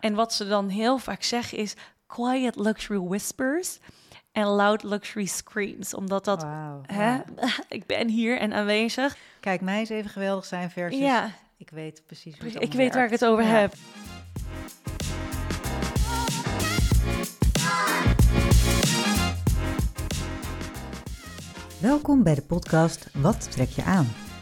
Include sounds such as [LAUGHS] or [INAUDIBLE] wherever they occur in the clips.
En wat ze dan heel vaak zeggen is quiet luxury whispers en loud luxury screams. Omdat dat, hè, ja. [LAUGHS] ik ben hier en aanwezig. Kijk, mij is even geweldig zijn versus... Ja, Ik weet precies hoe het ik weet waar ik het over Ja. heb. Welkom bij de podcast Wat trek je aan?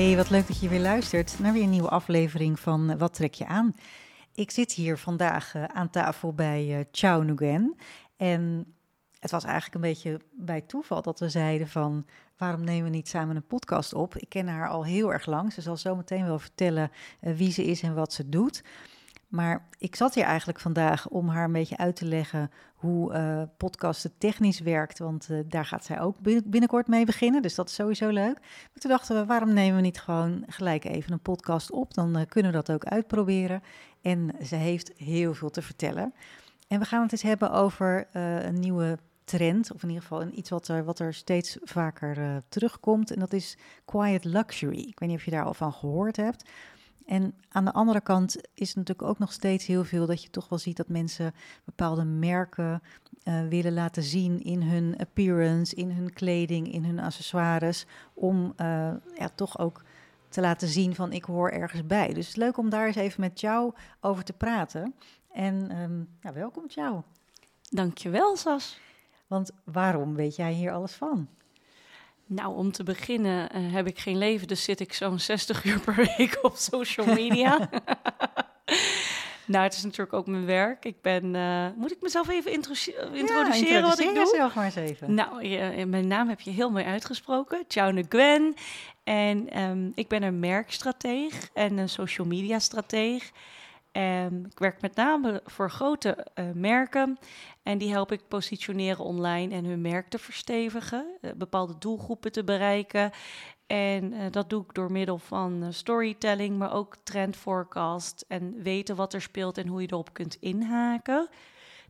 Hey, wat leuk dat je weer luistert naar weer een nieuwe aflevering van eh, Wat trek je aan? Ik zit hier vandaag eh, aan tafel bij eh Ciao Nguyen. En het was eigenlijk een beetje bij toeval dat we zeiden van... waarom nemen we niet samen een podcast op? Ik ken haar al heel erg lang. Ze zal zo meteen wel vertellen wie ze is en wat ze doet. Maar ik zat hier eigenlijk vandaag om haar een beetje uit te leggen hoe eh podcasten technisch werkt. Want eh, daar gaat zij ook bin- binnenkort mee beginnen. Dus dat is sowieso leuk. Maar toen dachten we, waarom nemen we niet gewoon gelijk even een podcast op? Dan eh, kunnen we dat ook uitproberen. En ze heeft heel veel te vertellen. En we gaan het eens hebben over een nieuwe trend. Of in ieder geval iets wat er, wat er steeds vaker terugkomt. En dat is quiet luxury. Ik weet niet of je daar al van gehoord hebt. En aan de andere kant is het natuurlijk ook nog steeds heel veel dat je toch wel ziet dat mensen bepaalde merken eh, willen laten zien in hun appearance, in hun kleding, in hun accessoires. Om eh, ja, toch ook te laten zien van ik hoor ergens bij. Dus het is leuk om daar eens even met jou over te praten. En ehm, ja, welkom jou. Dankjewel, Sas. Want waarom weet jij hier alles van? Nou, om te beginnen eh, heb ik geen leven, dus zit ik zo'n 60 [LAUGHS] uur per week op social media. [LAUGHS] nou, het is natuurlijk ook mijn werk. Ik ben, eh, moet ik mezelf even introduce- introduceren wat ik doe? jezelf maar eens even. Nou, je- mijn naam heb je heel mooi uitgesproken. Ciao Gwen. En ehm, ik ben een merkstrateeg en een social media strateeg. Ehm, ik werk met name voor grote eh, merken. En die help ik positioneren online en hun merk te verstevigen. eh, bepaalde doelgroepen te bereiken. En eh, dat doe ik door middel van storytelling, maar ook trend forecast. En weten wat er speelt en hoe je erop kunt inhaken.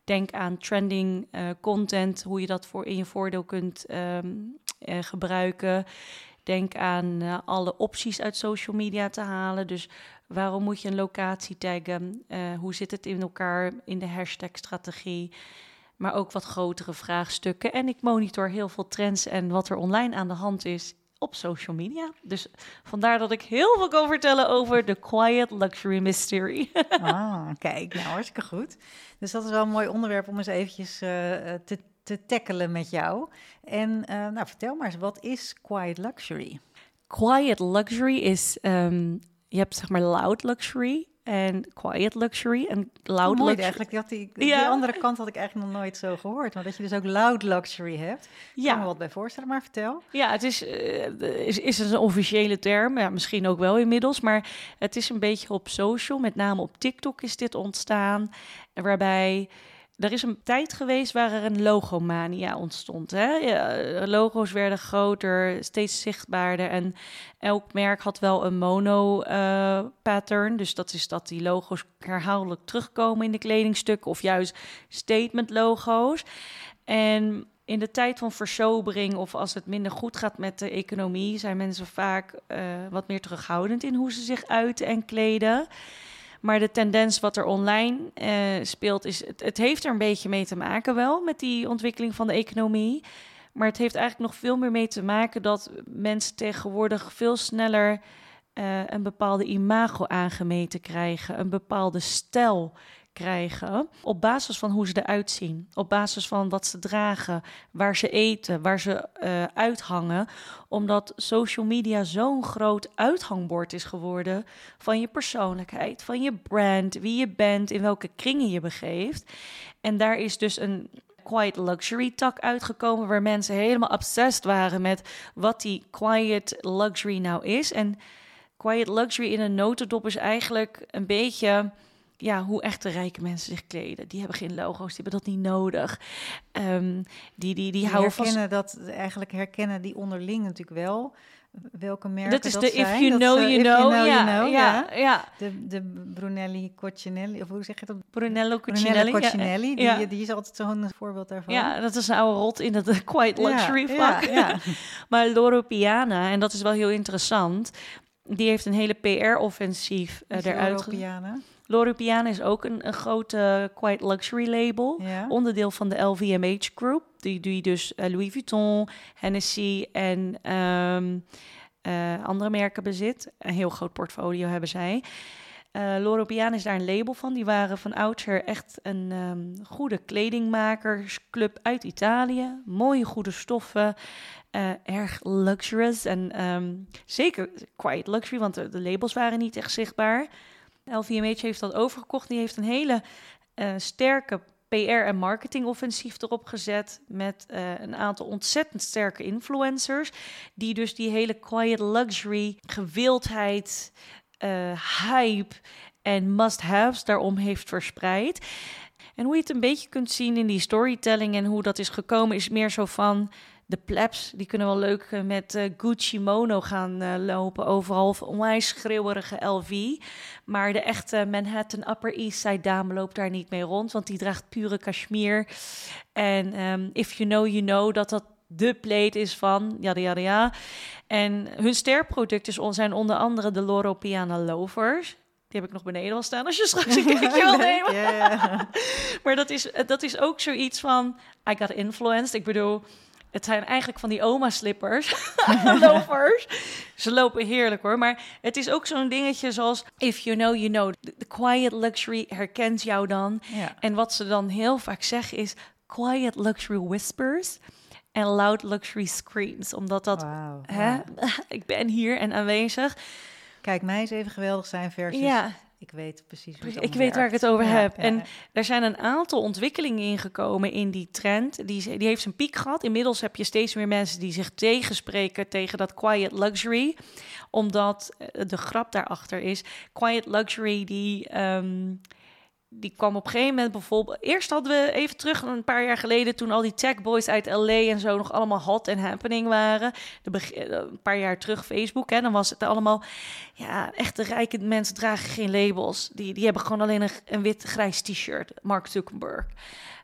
Denk aan trending content, hoe je dat voor in je voordeel kunt ehm, eh, gebruiken. Denk aan eh, alle opties uit social media te halen. Dus waarom moet je een locatie taggen? Eh, hoe zit het in elkaar in de hashtag-strategie? Maar ook wat grotere vraagstukken. En ik monitor heel veel trends en wat er online aan de hand is op social media. Dus vandaar dat ik heel veel kan vertellen over de Quiet Luxury Mystery. [LAUGHS] Ah, kijk, nou hartstikke goed. Dus dat is wel een mooi onderwerp om eens eventjes eh, te, te tackelen met jou. En eh, nou, vertel maar eens, wat is quiet luxury? Quiet luxury is, ehm, je hebt zeg maar loud luxury en quiet luxury. En loud Oh, mooi luxury. eigenlijk, dat die, die Ja. andere kant had ik eigenlijk nog nooit zo gehoord. Maar dat je dus ook loud luxury hebt. Ik kan me Ja, wat bij voorstellen, maar vertel. ja, het is, eh, is, is een officiële term. Ja, misschien ook wel inmiddels. Maar het is een beetje op social. Met name op TikTok is dit ontstaan. Waarbij er is een tijd geweest waar er een logomania ontstond. Hè? Ja, logo's werden groter, steeds zichtbaarder. En elk merk had wel een mono-pattern. dus dat is dat die logo's herhaaldelijk terugkomen in de kledingstukken. Of juist statement-logo's. En in de tijd van versobering of als het minder goed gaat met de economie, zijn mensen vaak eh, wat meer terughoudend in hoe ze zich uiten en kleden. Maar de tendens wat er online eh, speelt, is het, het heeft er een beetje mee te maken wel met die ontwikkeling van de economie. Maar het heeft eigenlijk nog veel meer mee te maken dat mensen tegenwoordig veel sneller eh, een bepaalde imago aangemeten krijgen, een bepaalde stijl krijgen op basis van hoe ze eruit zien, op basis van wat ze dragen, waar ze eten, waar ze eh, uithangen, omdat social media zo'n groot uithangbord is geworden van je persoonlijkheid, van je brand, wie je bent, in welke kringen je begeeft. En daar is dus een quiet luxury tak uitgekomen waar mensen helemaal obsessed waren met wat die quiet luxury nou is. En quiet luxury in een notendop is eigenlijk een beetje ja, hoe echte rijke mensen zich kleden. Die hebben geen logo's, die hebben dat niet nodig. Ehm, die, die, die Die houden herkennen dat, eigenlijk herkennen die onderling natuurlijk wel. Welke merken Dat is de zijn. if you Dat know, you know. you ja, know, ja, ja. De, de Brunelli Cucinelli, of hoe zeg je dat? Brunello Brunello Cucinelli. ja, Cucinelli, die, ja. die is altijd zo'n voorbeeld daarvan. Ja, dat is een oude rot in het eh, [LAUGHS] quiet Ja, luxury ja, vlak. ja. [LAUGHS] Maar Loro Piana, en dat is wel heel interessant, die heeft een hele PR-offensief uh, eruit. Loro Piana is ook een, een grote quiet luxury label. Ja. Onderdeel van de LVMH Group. Die, die dus eh, Louis Vuitton, Hennessy en ehm, eh, andere merken bezit. Een heel groot portfolio hebben zij. Eh Loro Piana is daar een label van. Die waren van oudsher echt een ehm, goede kledingmakersclub uit Italië. Mooie, goede stoffen. eh, erg luxurious en ehm, zeker quiet luxury, want de, de labels waren niet echt zichtbaar. LVMH heeft dat overgekocht. Die heeft een hele eh, sterke PR- en marketingoffensief erop gezet met eh, een aantal ontzettend sterke influencers, die dus die hele quiet luxury, gewildheid, eh, hype en must-haves daarom heeft verspreid. En hoe je het een beetje kunt zien in die storytelling en hoe dat is gekomen, is meer zo van de plebs. Die kunnen wel leuk eh, met eh, Gucci Mono gaan eh, lopen overal. Of onwijs schreeuwerige LV. Maar de echte Manhattan Upper East Side dame loopt daar niet mee rond, want die draagt pure cashmere. En ehm, if you know, you know, dat dat de plate is van yada yada ja. En hun sterproducten is on- zijn onder andere de Loro Piana Lovers. Die heb ik nog beneden wel staan als je straks een [LAUGHS] kijkje wil nemen. Ja, ja. [LAUGHS] Maar dat is, dat is ook zoiets van, I got influenced. Ik bedoel, het zijn eigenlijk van die oma-slippers. [LAUGHS] [LAUGHS] Ze lopen heerlijk hoor, maar het is ook zo'n dingetje zoals, if you know, you know. De quiet luxury herkent jou dan. Ja. En wat ze dan heel vaak zeggen is, quiet luxury whispers en loud luxury screams. Omdat dat, hè, ja. [LAUGHS] ik ben hier en aanwezig. Kijk, mij is even geweldig zijn versus... Ja, Ik weet precies hoe het Ik weet waar ik het over heb. ja, En er zijn een aantal ontwikkelingen ingekomen in die trend. Die, die heeft zijn piek gehad. Inmiddels heb je steeds meer mensen die zich tegenspreken tegen dat quiet luxury. Omdat eh, de grap daarachter is, quiet luxury die... ehm, die kwam op een gegeven moment bijvoorbeeld... Eerst hadden we even terug, een paar jaar geleden... toen al die tech boys uit LA en zo nog allemaal hot en happening waren. De eh, een paar jaar terug Facebook, hè, dan was het allemaal... Ja, echte rijke mensen dragen geen labels. Die, die hebben gewoon alleen een, een wit grijs t-shirt. Mark Zuckerberg.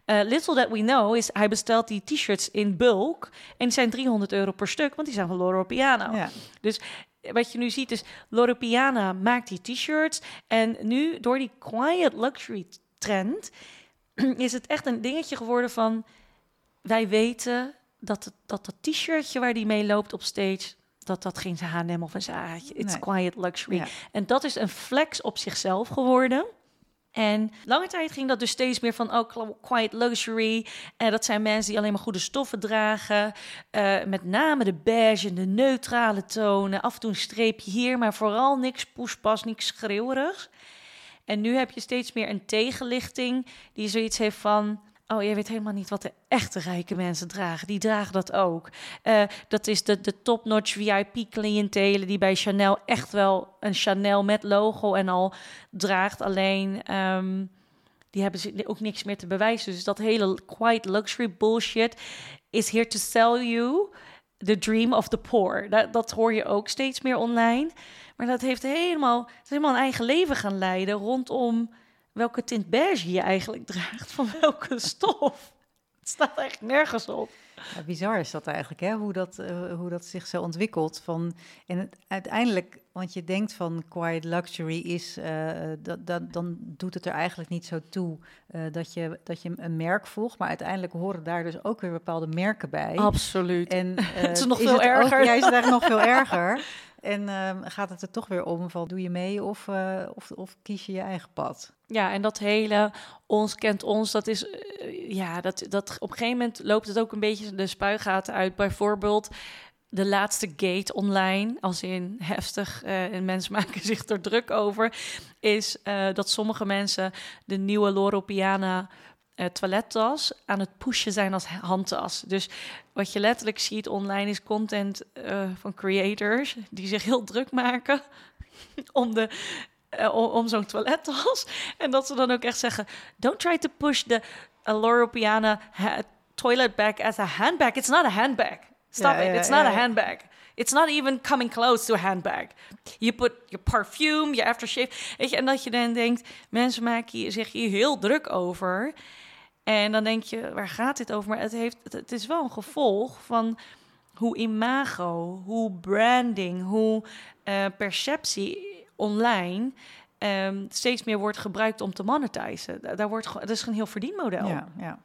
Eh, little that we know is, hij bestelt die t-shirts in bulk. En die zijn 300 euro per stuk, want die zijn van Loro Piano. Ja. Dus wat je nu ziet is, Loro Piana maakt die t-shirts. En nu, door die quiet luxury trend, [CLEARS THROAT] is het echt een dingetje geworden van... Wij weten dat het, dat, dat t-shirtje waar die mee loopt op stage... dat dat geen H&M of een Zaraatje. It's Nee. quiet luxury. Ja. En dat is een flex op zichzelf geworden. En lange tijd ging dat dus steeds meer van oh, quiet luxury. En dat zijn mensen die alleen maar goede stoffen dragen. Eh, met name de beige en de neutrale tonen. Af en toe een streepje hier, maar vooral niks poespas, niks schreeuwerigs. En nu heb je steeds meer een tegenlichting die zoiets heeft van... Oh, jij weet helemaal niet wat de echte rijke mensen dragen. Die dragen dat ook. Eh, dat is de, de top-notch VIP-cliëntelen die bij Chanel echt wel een Chanel met logo en al draagt. Alleen ehm, die hebben ze ook niks meer te bewijzen. Dus dat hele quiet luxury bullshit is here to sell you the dream of the poor. Dat, dat hoor je ook steeds meer online. Maar dat heeft helemaal, helemaal een eigen leven gaan leiden rondom welke tint beige je eigenlijk draagt, van welke stof. Het staat echt nergens op. Ja, bizar is dat eigenlijk, hè? Hoe, dat, eh, hoe dat zich zo ontwikkelt. Van, en het, uiteindelijk, want je denkt van quiet luxury is, eh, dat, dat, dan doet het er eigenlijk niet zo toe eh, dat, je, dat je een merk volgt. Maar uiteindelijk horen daar dus ook weer bepaalde merken bij. Absoluut. En, [LAUGHS] Het is nog veel erger. ja, is het eigenlijk nog veel [LAUGHS] erger. En ehm, gaat het er toch weer om van doe je mee of, of, of kies je je eigen pad? Ja, en dat hele ons kent ons, dat is, ja, dat, dat op een gegeven moment loopt het ook een beetje de spuigaten uit. Bijvoorbeeld de laatste gate online, als in heftig, eh, en mensen [LAUGHS] maken zich er druk over, is eh, dat sommige mensen de nieuwe Loro Piana eh, toilettas aan het pushen zijn als handtas. Dus wat je letterlijk ziet online is content van creators die zich heel druk maken. [LAUGHS] om, de, om, zo'n toilettas. En dat ze dan ook echt zeggen: Don't try to push the Loro Piana toilet bag as a handbag. It's not a handbag. Stop it. It's not a handbag. It's not even coming close to a handbag. You put your perfume, je aftershave. Weet je, en dat je dan denkt, mensen maken hier, zich hier heel druk over. En dan denk je, waar gaat dit over? Maar het, heeft, het, is wel een gevolg van hoe imago, hoe branding, hoe eh, perceptie online ehm, steeds meer wordt gebruikt om te monetizen. Da- Daar wordt, dat is een heel verdienmodel. Ja, ja.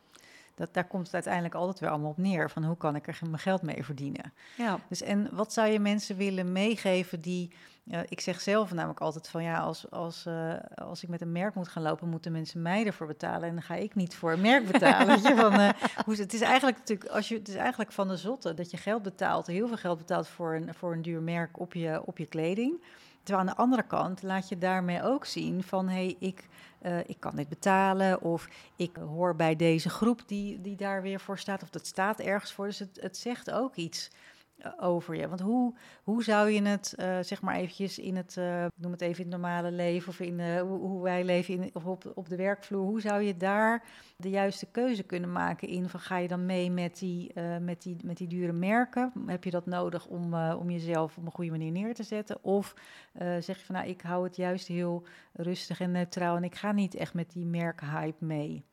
Dat, daar komt het uiteindelijk altijd weer allemaal op neer. Van hoe kan ik er mijn geld mee verdienen? Ja. Dus en wat zou je mensen willen meegeven die... eh, ik zeg zelf namelijk altijd van ja, als, als, eh, als ik met een merk moet gaan lopen, moeten mensen mij ervoor betalen. En dan ga ik niet voor een merk betalen. [LAUGHS] Je, van, eh, hoe, het is eigenlijk natuurlijk, als je, het is eigenlijk van de zotte dat je geld betaalt, heel veel geld betaalt voor een, voor een duur merk op je, op je kleding. Terwijl aan de andere kant laat je daarmee ook zien van hé, hey, ik, eh, ik kan dit betalen of ik hoor bij deze groep die, die daar weer voor staat of dat staat ergens voor. Dus het, het zegt ook iets over je. Want hoe, hoe zou je het, eh, zeg maar eventjes in het, eh, noem het even in het normale leven of in eh, hoe, hoe wij leven in, of op, op de werkvloer, hoe zou je daar de juiste keuze kunnen maken in van ga je dan mee met die, met die, met die dure merken? Heb je dat nodig om, om jezelf op een goede manier neer te zetten? Of zeg je van nou, ik hou het juist heel rustig en neutraal en ik ga niet echt met die merkhype mee?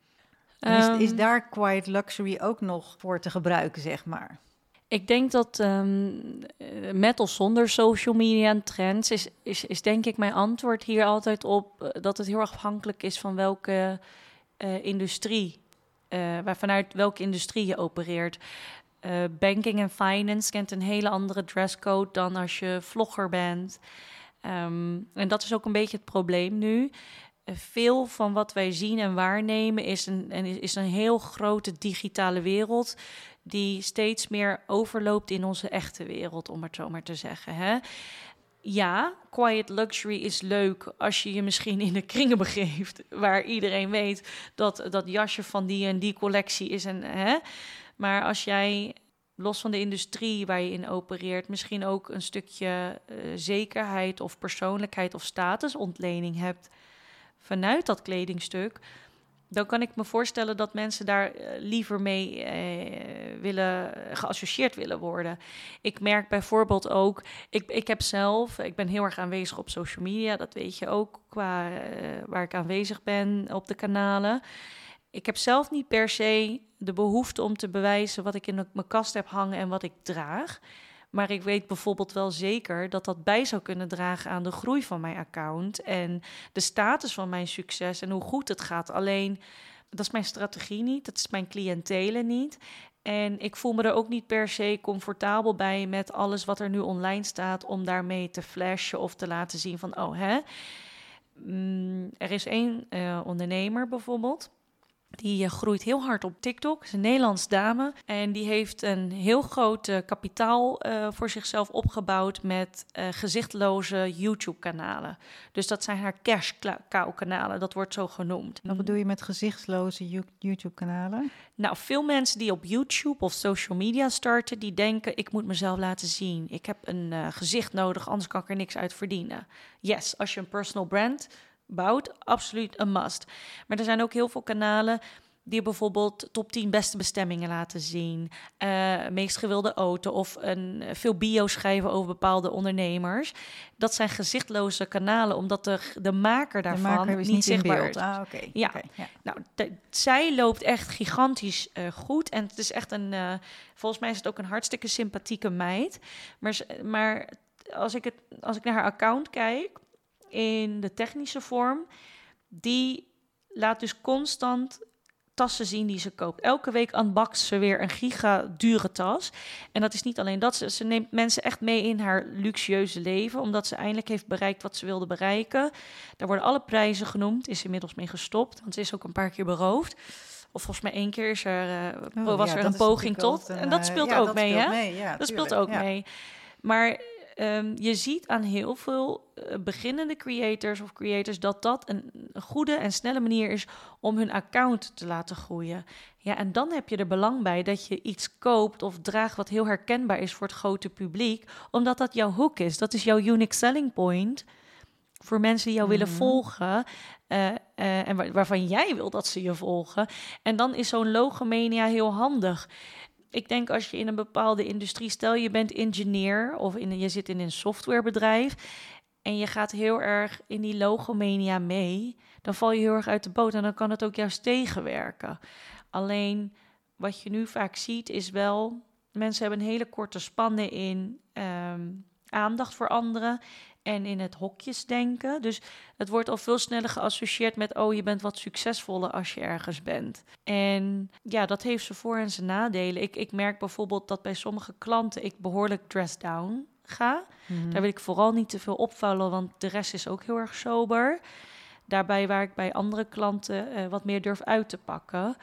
Is, is Ehm, daar quiet luxury ook nog voor te gebruiken, zeg maar? Ik denk dat eh, met of zonder social media en trends is, is, is denk ik mijn antwoord hier altijd op eh, dat het heel afhankelijk is van welke eh, industrie, waar vanuit welke industrie je opereert. Banking en finance kent een hele andere dresscode dan als je vlogger bent. Ehm, en dat is ook een beetje het probleem nu. Veel van wat wij zien en waarnemen is een, en is- is een heel grote digitale wereld die steeds meer overloopt in onze echte wereld, om het zo maar te zeggen. Hè? Ja, quiet luxury is leuk als je je misschien in de kringen begeeft, waar iedereen weet dat dat jasje van die en die collectie is. En, hè? Maar als jij los van de industrie waar je in opereert, misschien ook een stukje eh, zekerheid of persoonlijkheid of statusontlening hebt vanuit dat kledingstuk, dan kan ik me voorstellen dat mensen daar eh, liever mee eh, willen geassocieerd willen worden. Ik merk bijvoorbeeld ook, ik, ik heb zelf, ik ben heel erg aanwezig op social media, dat weet je ook, qua eh, waar ik aanwezig ben op de kanalen. Ik heb zelf niet per se de behoefte om te bewijzen wat ik in mijn kast heb hangen en wat ik draag. Maar ik weet bijvoorbeeld wel zeker dat dat bij zou kunnen dragen aan de groei van mijn account en de status van mijn succes en hoe goed het gaat. Alleen, dat is mijn strategie niet, dat is mijn cliëntelen niet. En ik voel me er ook niet per se comfortabel bij met alles wat er nu online staat om daarmee te flashen of te laten zien van, oh hè. Mm, er is één eh, ondernemer bijvoorbeeld. Die eh, groeit heel hard op TikTok. is een Nederlands dame. En die heeft een heel groot eh, kapitaal eh, voor zichzelf opgebouwd met gezichtloze YouTube-kanalen. Dus dat zijn haar cash cow-kanalen. Dat wordt zo genoemd. Wat bedoel je met gezichtsloze You- YouTube-kanalen? Nou, veel mensen die op YouTube of social media starten, die denken: ik moet mezelf laten zien. Ik heb een gezicht nodig, anders kan ik er niks uit verdienen. Yes, als je een personal brand bouwt, absoluut een must. Maar er zijn ook heel veel kanalen die bijvoorbeeld top 10 beste bestemmingen laten zien, eh, meest gewilde auto of een, veel bio schrijven over bepaalde ondernemers. Dat zijn gezichtloze kanalen, omdat de, de maker De daarvan maker is niet, zichtbaar is. Ah, oké. Ja. Nou, de- zij loopt echt gigantisch eh, goed. En het is echt een. eh, volgens mij is het ook een hartstikke sympathieke meid. Maar, maar als, ik het, als ik naar haar account kijk, in de technische vorm, die laat dus constant tassen zien die ze koopt. Elke week unboxt ze weer een giga dure tas. En dat is niet alleen dat. Ze, ze neemt mensen echt mee in haar luxueuze leven. Omdat ze eindelijk heeft bereikt wat ze wilde bereiken. Daar worden alle prijzen genoemd. Is inmiddels mee gestopt. Want ze is ook een paar keer beroofd. Of volgens mij één keer is er, eh, Oh, was ja, er een poging tot. en dat eh, speelt ja, ook dat mee, hè? ja, dat speelt ook mee. Maar ehm, je ziet aan heel veel eh, beginnende creators of creators dat dat een goede en snelle manier is om hun account te laten groeien. Ja, en dan heb je er belang bij dat je iets koopt of draagt wat heel herkenbaar is voor het grote publiek, omdat dat jouw hook is. Dat is jouw unique selling point. voor mensen die jou willen Mhm. volgen eh, eh, en waar- waarvan jij wil dat ze je volgen. En dan is zo'n logomania heel handig. Ik denk als je in een bepaalde industrie, stel je bent ingenieur of je zit in een softwarebedrijf en je gaat heel erg in die logomania mee, dan val je heel erg uit de boot en dan kan het ook juist tegenwerken. Alleen wat je nu vaak ziet is wel, mensen hebben een hele korte spanne in ehm, aandacht voor anderen en in het hokjes denken. Dus het wordt al veel sneller geassocieerd met, oh, je bent wat succesvoller als je ergens bent. En ja, dat heeft zijn voor- en zijn nadelen. Ik, ik merk bijvoorbeeld dat bij sommige klanten ik behoorlijk dressed down ga. Mhm. Daar wil ik vooral niet te veel opvallen, want de rest is ook heel erg sober. Daarbij waar ik bij andere klanten eh, wat meer durf uit te pakken.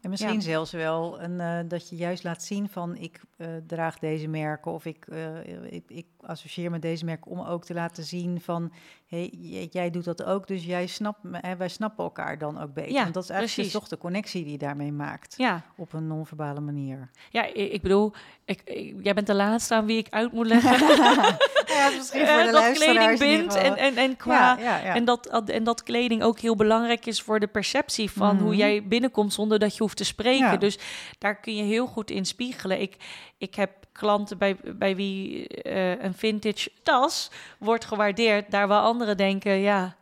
En misschien Ja. zelfs wel een, eh, dat je juist laat zien van ik eh, draag deze merken of ik, eh, ik, ik associeer met deze merken om ook te laten zien van hey, jij doet dat ook, dus jij snapt hè, wij snappen elkaar dan ook beter. Ja, dat is eigenlijk dus precies. toch de connectie die je daarmee maakt Ja, op een non-verbale manier. ja ik, ik bedoel, ik, ik- jij bent de laatste aan wie ik uit moet leggen. [LAUGHS] ja, misschien Eh, dat kleding bindt en, en, en qua... ja. En, dat, en dat kleding ook heel belangrijk is voor de perceptie van hoe Mhm. jij binnenkomt zonder dat je hoeft te spreken. Dus daar kun je heel goed in spiegelen. Ik, ik heb klanten bij, bij wie eh, een vintage tas wordt gewaardeerd. Daar waar anderen denken, ja,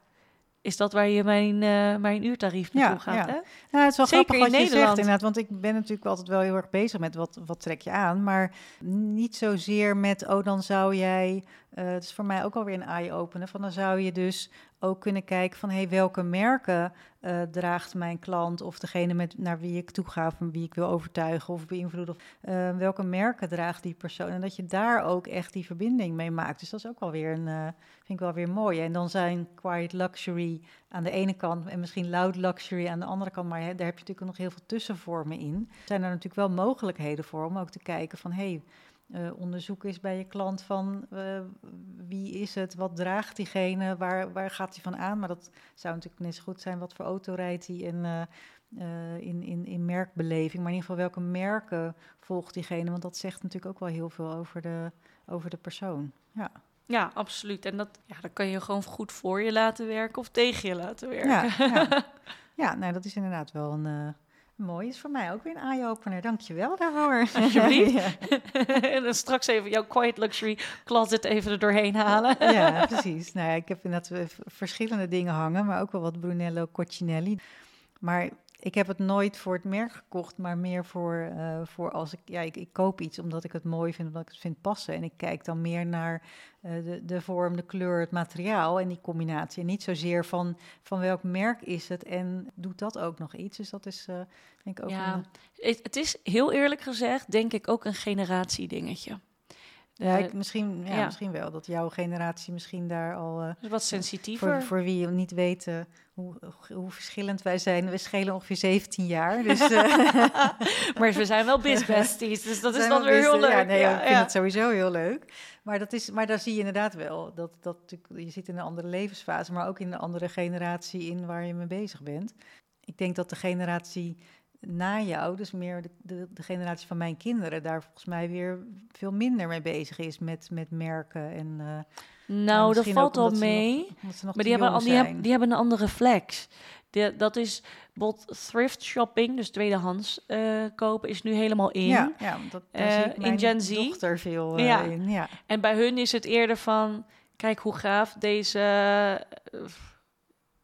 is dat waar je mijn, eh, mijn uurtarief Ja, naartoe gaat? ja. Hè? Nou, het is wel Zeker grappig wat je Nederland. zegt inderdaad, want ik ben natuurlijk altijd wel heel erg bezig met wat, wat trek je aan, maar niet zozeer met, oh dan zou jij, eh het is voor mij ook alweer een eye-opener, van dan zou je dus ook kunnen kijken van, hey, welke merken eh, draagt mijn klant of degene met, naar wie ik toe ga, van wie ik wil overtuigen of beïnvloeden, of, eh, welke merken draagt die persoon en dat je daar ook echt die verbinding mee maakt. Dus dat is ook wel weer een, eh, vind ik wel weer mooi. En dan zijn quiet luxury aan de ene kant en misschien loud luxury aan de andere kant. Maar daar heb je natuurlijk nog heel veel tussenvormen in. Zijn er natuurlijk wel mogelijkheden voor om ook te kijken van hey, eh, onderzoek eens bij je klant van eh, wie is het, wat draagt diegene, waar, waar gaat hij van aan. Maar dat zou natuurlijk net zo goed zijn, wat voor auto rijdt hij en eh, in, in, in merkbeleving. Maar in ieder geval welke merken volgt diegene, want dat zegt natuurlijk ook wel heel veel over de, over de persoon. Ja. Ja, absoluut. En dat, ja, dan kan je gewoon goed voor je laten werken of tegen je laten werken. Ja, ja. [LAUGHS] ja nou, dat is inderdaad wel een mooi. Is voor mij ook weer een eye-opener. Dank je wel daarvoor. [LAUGHS] [LAUGHS] Alsjeblieft. ja. en [LAUGHS] dan straks even jouw quiet luxury closet even er doorheen halen. ja, precies. Nou ja, ik heb inderdaad eh, verschillende dingen hangen, maar ook wel wat Brunello Coccinelli. Maar ik heb het nooit voor het merk gekocht, maar meer voor, uh, voor als ik, ja, ik, ik, koop iets omdat ik het mooi vind, omdat ik het vind passen. En ik kijk dan meer naar uh, de, de vorm, de kleur, het materiaal en die combinatie. En niet zozeer van, van welk merk is het en doet dat ook nog iets. Dus dat is uh, denk ik ook ja, een, het, is heel eerlijk gezegd, denk ik ook een generatiedingetje. Ja, ik, misschien, ja, ja, misschien wel. Dat jouw generatie misschien daar al... Uh, wat sensitiever. Voor, voor wie niet weet uh, hoe, hoe verschillend wij zijn. We schelen ongeveer 17 jaar. Dus, uh, [LAUGHS] maar we zijn wel besties, dus dat is dan weer heel leuk. Ja, nee, ja, ik vind het sowieso heel leuk. Maar, dat is, maar daar zie je inderdaad wel. Dat, dat, je zit in een andere levensfase, maar ook in een andere generatie in waar je mee bezig bent. Ik denk dat de generatie na jou, dus meer de, de, de, generatie van mijn kinderen, daar volgens mij weer veel minder mee bezig is met, met merken. En, uh, nou, dat valt al mee. Nog, maar die hebben, die, hebben, die hebben een andere flex. De, dat is bot thrift shopping, dus tweedehands uh, kopen, is nu helemaal in. Ja, ja dat, uh, in Gen Z. dochter veel ja. in. Ja. En bij hun is het eerder van, kijk hoe gaaf deze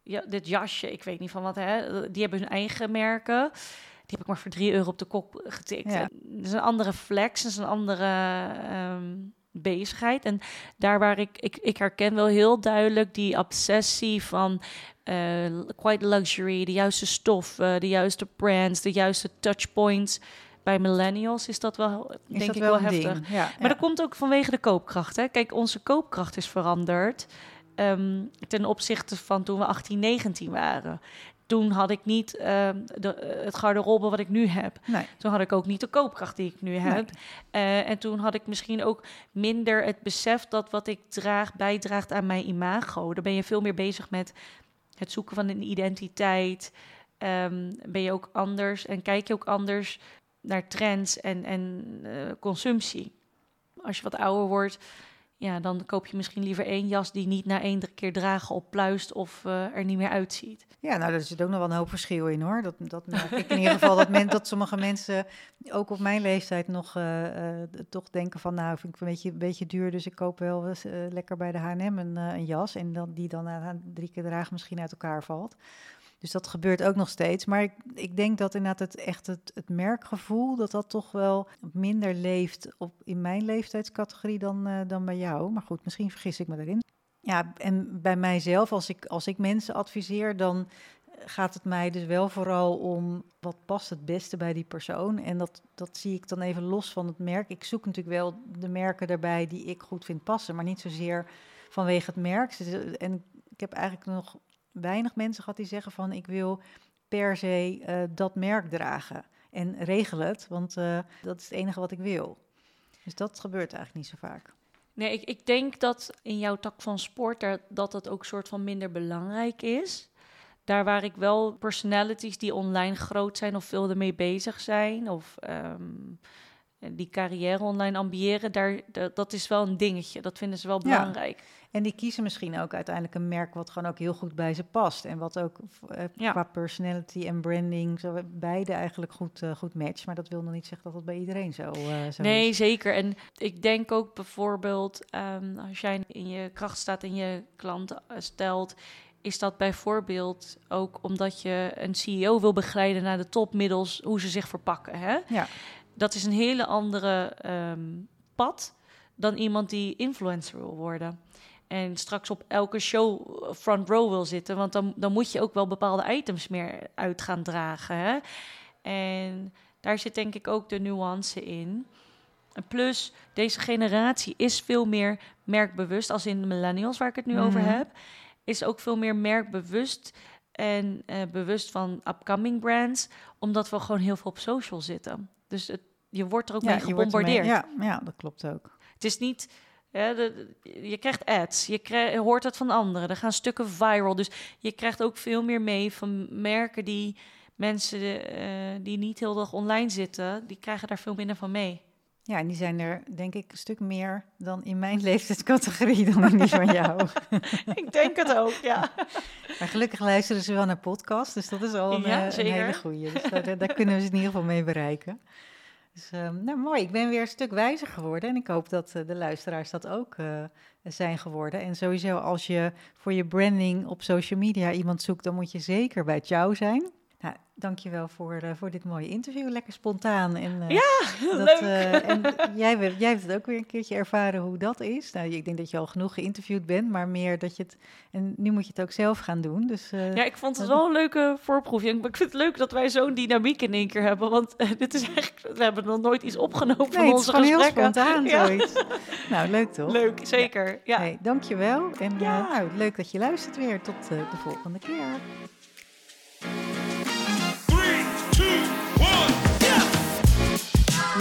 ja, dit jasje, ik weet niet van wat, hè, die hebben hun eigen merken. Die heb ik maar voor 3 euro op de kop getikt. Ja. Dat is een andere flex, dat is een andere um, bezigheid. En daar waar ik, ik, ik herken wel heel duidelijk die obsessie van uh, quite luxury, de juiste stof, uh, de juiste brands, de juiste touchpoints. Bij millennials is dat wel, is denk dat ik, wel, wel heftig. Ja, maar ja. dat komt ook vanwege de koopkracht. Hè? Kijk, onze koopkracht is veranderd. Um, ten opzichte van toen we 18, 19 waren. Toen had ik niet um, de, het garderobe wat ik nu heb. Nee. Toen had ik ook niet de koopkracht die ik nu heb. Nee. Uh, en toen had ik misschien ook minder het besef dat wat ik draag bijdraagt aan mijn imago. Dan ben je veel meer bezig met het zoeken van een identiteit. Um, ben je ook anders en kijk je ook anders naar trends en, en uh, consumptie. Als je wat ouder wordt, ja, dan koop je misschien liever één jas die niet na één keer dragen oppluist of eh, er niet meer uitziet. Ja, nou, daar zit ook nog wel een hoop verschil in hoor. Dat, dat merk ik in ieder geval dat, men, dat sommige mensen, ook op mijn leeftijd, nog eh, eh, toch denken van, nou, vind ik een beetje, een beetje duur, dus ik koop wel eens, lekker bij de H&M een, een jas en dan, die dan na drie keer dragen misschien uit elkaar valt. Dus dat gebeurt ook nog steeds. Maar ik, ik denk dat inderdaad het echt het, merkgevoel, dat dat toch wel minder leeft op, in mijn leeftijdscategorie dan, eh, dan bij jou. Maar goed, misschien vergis ik me daarin. Ja, en bij mijzelf, als ik, als ik mensen adviseer, dan gaat het mij dus wel vooral om wat past het beste bij die persoon. En dat, dat zie ik dan even los van het merk. Ik zoek natuurlijk wel de merken daarbij die ik goed vind passen, maar niet zozeer vanwege het merk. En ik heb eigenlijk nog weinig mensen gehad die zeggen van ik wil per se eh, dat merk dragen. En regel het, want eh, dat is het enige wat ik wil. Dus dat gebeurt eigenlijk niet zo vaak. Nee, ik, ik denk dat in jouw tak van sport er, dat het ook soort van minder belangrijk is. Daar waar ik wel personalities die online groot zijn of veel ermee bezig zijn, of ehm, die carrière online ambiëren, daar, da- dat is wel een dingetje. Dat vinden ze wel Ja. belangrijk. En die kiezen misschien ook uiteindelijk een merk wat gewoon ook heel goed bij ze past. En wat ook eh, Ja. qua personality en branding zo beide eigenlijk goed, eh, goed matcht. Maar dat wil nog niet zeggen dat het bij iedereen zo, zo Nee, is. zeker. En ik denk ook bijvoorbeeld, ehm, als jij in je kracht staat en je klanten stelt, is dat bijvoorbeeld ook omdat je een CEO wil begeleiden naar de top middels hoe ze zich verpakken. Hè? Ja. Dat is een hele andere ehm, pad dan iemand die influencer wil worden. En straks op elke show eh, front row wil zitten. Want dan, dan moet je ook wel bepaalde items meer uit gaan dragen. Hè? En daar zit denk ik ook de nuance in. En plus, deze generatie is veel meer merkbewust, als in de millennials waar ik het nu over Mhm. heb, is ook veel meer merkbewust en eh, bewust van upcoming brands, omdat we gewoon heel veel op social zitten. Dus het, je wordt er ook mee gebombardeerd. ja, ja, dat klopt ook. Het is niet. de, je krijgt ads, je hoort het van anderen, er gaan stukken viral. Dus je krijgt ook veel meer mee van merken die mensen eh, die niet heel dag online zitten, die krijgen daar veel minder van mee. Ja, en die zijn er denk ik een stuk meer dan in mijn [LAUGHS] leeftijdscategorie dan in die van jou. [LAUGHS] Ik denk het ook, ja. [LAUGHS] Maar gelukkig luisteren ze wel naar podcast, dus dat is al een, Ja, eh, een hele goeie. Dus daar, daar- kunnen we ze in ieder geval mee bereiken. Dus ehm, nou mooi, ik ben weer een stuk wijzer geworden en ik hoop dat eh, de luisteraars dat ook eh, zijn geworden. En sowieso als je voor je branding op social media iemand zoekt, dan moet je zeker bij Ciao zijn. Dankjewel voor, eh, voor dit mooie interview. Lekker spontaan. En, eh, [LAUGHS] dat, leuk. eh, en [LAUGHS] jij, hebt- jij hebt het ook weer een keertje ervaren hoe dat is. Nou, ik denk dat je al genoeg geïnterviewd bent, maar meer dat je het... En nu moet je het ook zelf gaan doen. Dus Ja, ik vond het wel een leuke voorproefje. Ik vind het leuk dat wij zo'n dynamiek in één keer hebben. Want dit is eigenlijk, we hebben nog nooit iets opgenomen van nee, het is onze gesprekken. spontaan [LAUGHS] Ja. zoiets. Nou, leuk toch? Leuk, zeker. Ja. Hey, dankjewel. En Ja. nou, leuk dat je luistert weer. Tot de volgende keer.